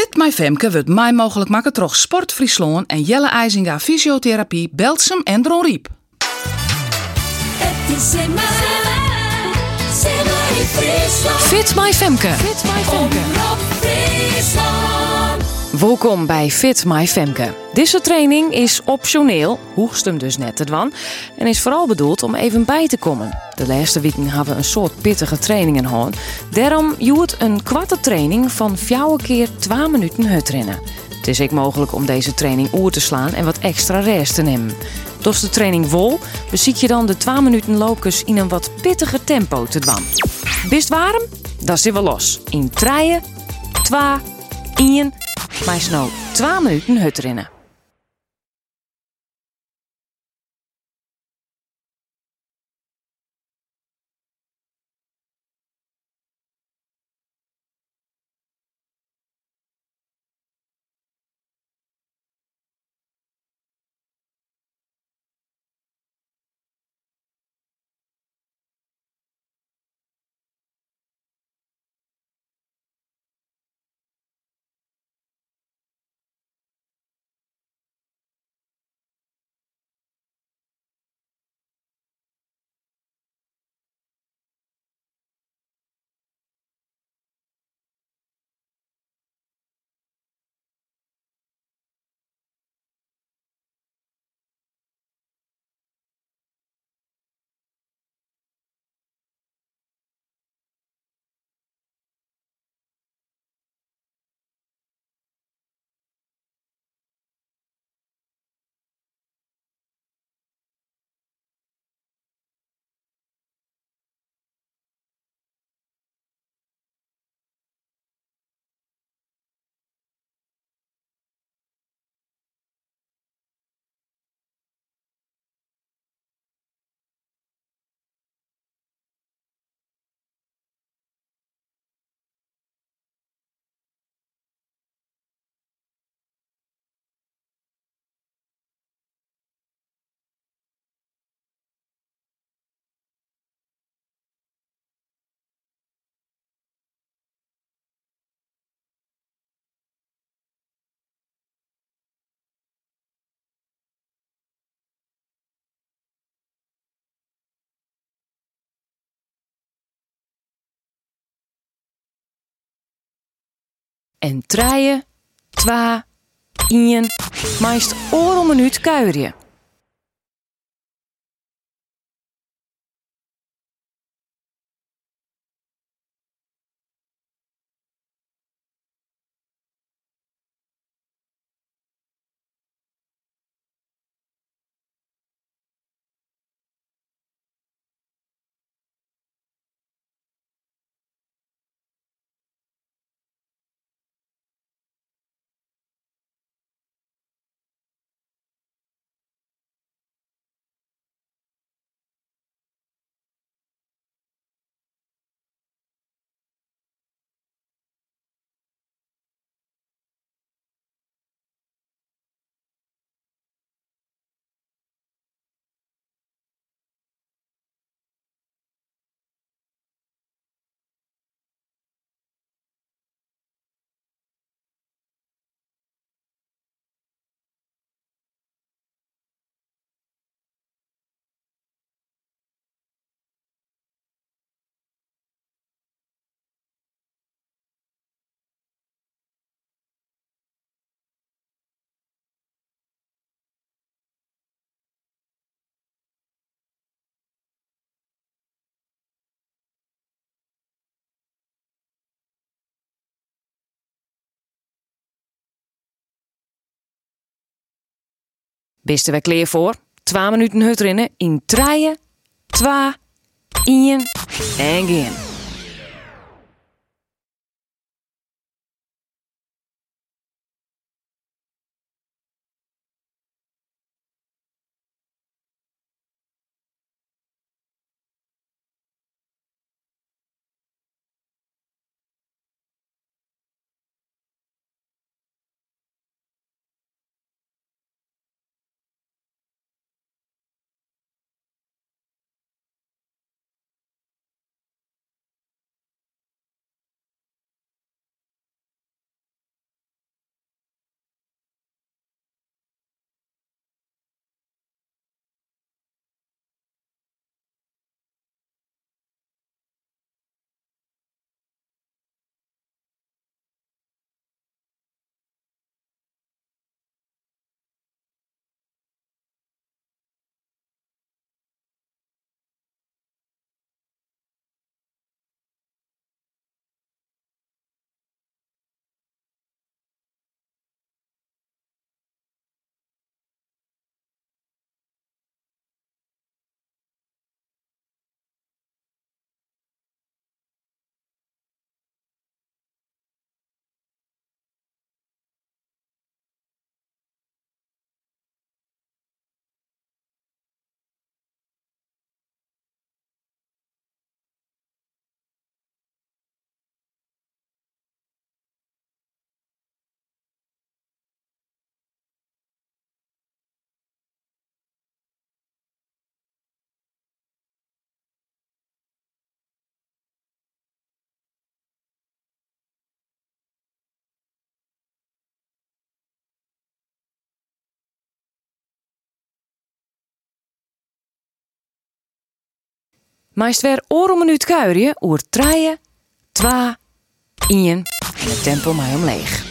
Fit My Femke wordt mij mogelijk maken door Sport Friesland en Jelle IJzinga Fysiotherapie, Belsum en Dron Riep. Fit My Femke. Fit My Friesland. Welkom bij Fit My Femke. Deze training is optioneel, hoogst hem dus net te dwan, en is vooral bedoeld om even bij te komen. De laatste weken hebben we een soort pittige trainingen gehad. Daarom joert een kwarte training van fjouwen keer 2 minuten hutrennen. Het is ook mogelijk om deze training oer te slaan en wat extra rest te nemen. Door de training vol beziek je dan de 2 minuten locus in een wat pittiger tempo te dwan. Bist warm? Dan zit we los. In treien, 2, 1, maar snel 2 minuten hutrennen. En treien, 2, 1, meest oor om minuut kuieren. Bist er weer klaar voor? 2 minuten hutrennen in treien, 2, 1 en gaan. Meest weer oor een minuut kuieren oer treien, twa, ien en het tempo mij omleeg.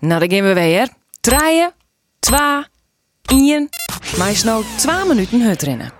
Nou, dan gaan we weer. Treien, twa, ien. Maar is nou twa minuten hut rennen.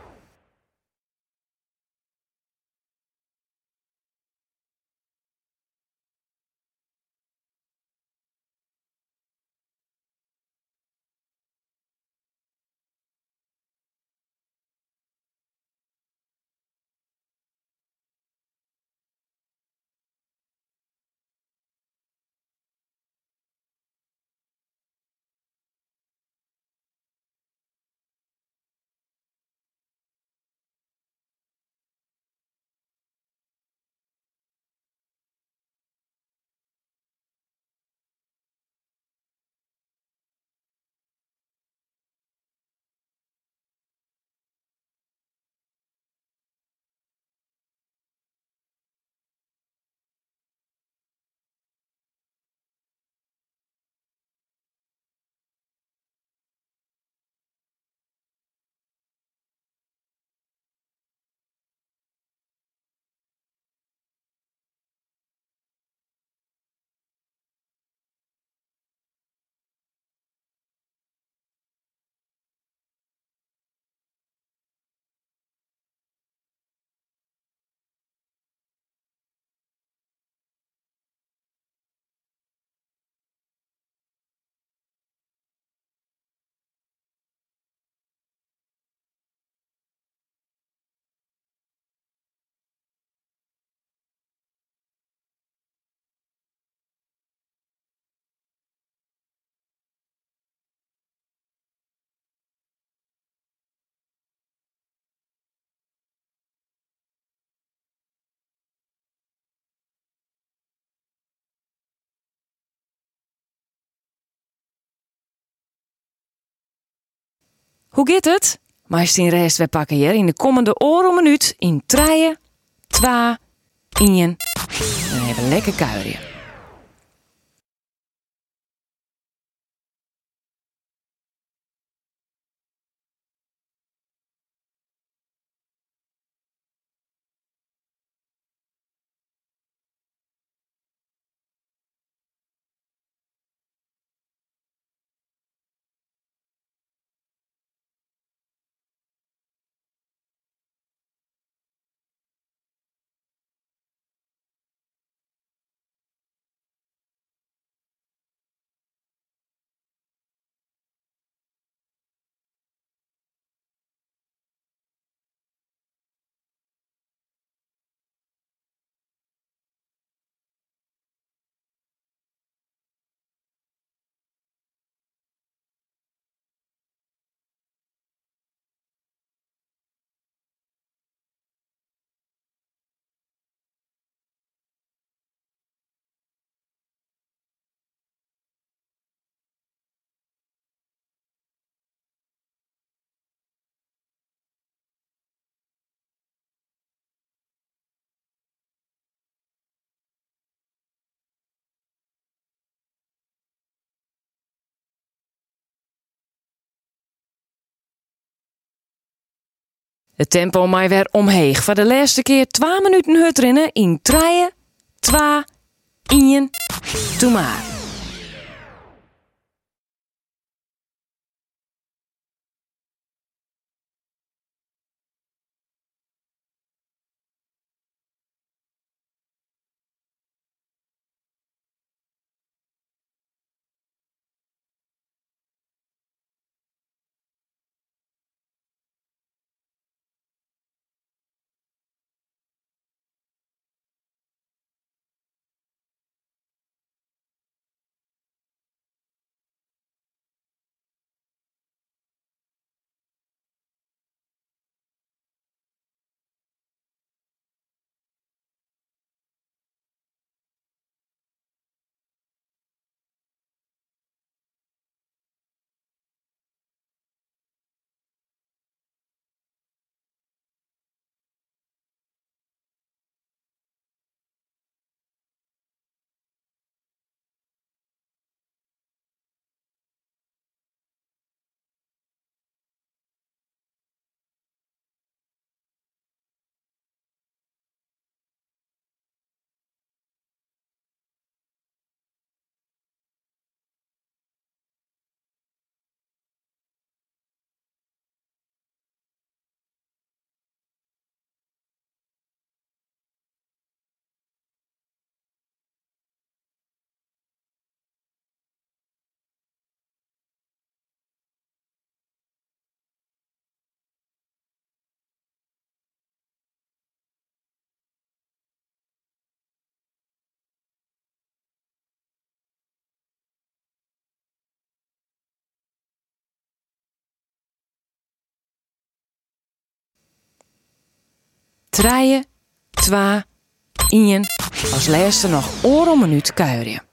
Hoe gaat het? Maar in rest we pakken hier in de komende oren minuut in treien, twa, ien. En even lekker kuieren. Het tempo mij weer omheeg. Voor de laatste keer 2 minuten hut rennen in 3, 2, 1. Doe maar. Treien, twa, ien. Als laatste nog oor om minuut kuieren.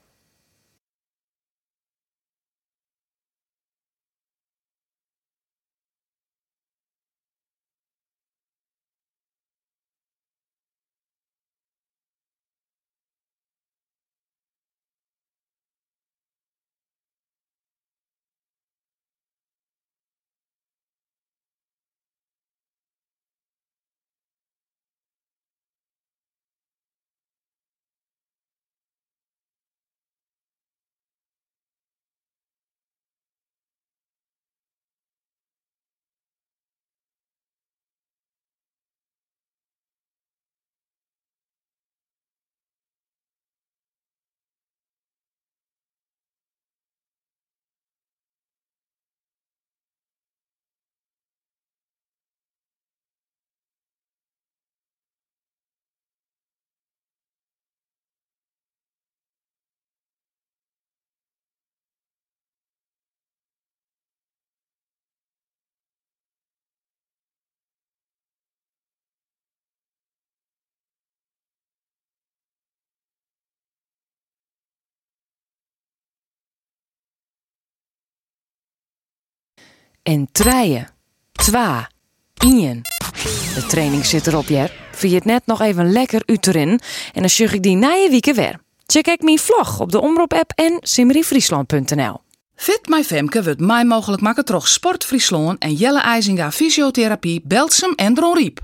En treien, twa, ien. De training zit erop, Jer. Vind het net nog even lekker uit erin? En dan zug ik die na je weekend weer. Check ik mijn vlog op de Omroep-app en simmeryfriesland.nl. Fit My Femke wordt mij mogelijk maken troch Sport Friesland en Jelle IJzinga Fysiotherapie, Belsum en Dron Riep.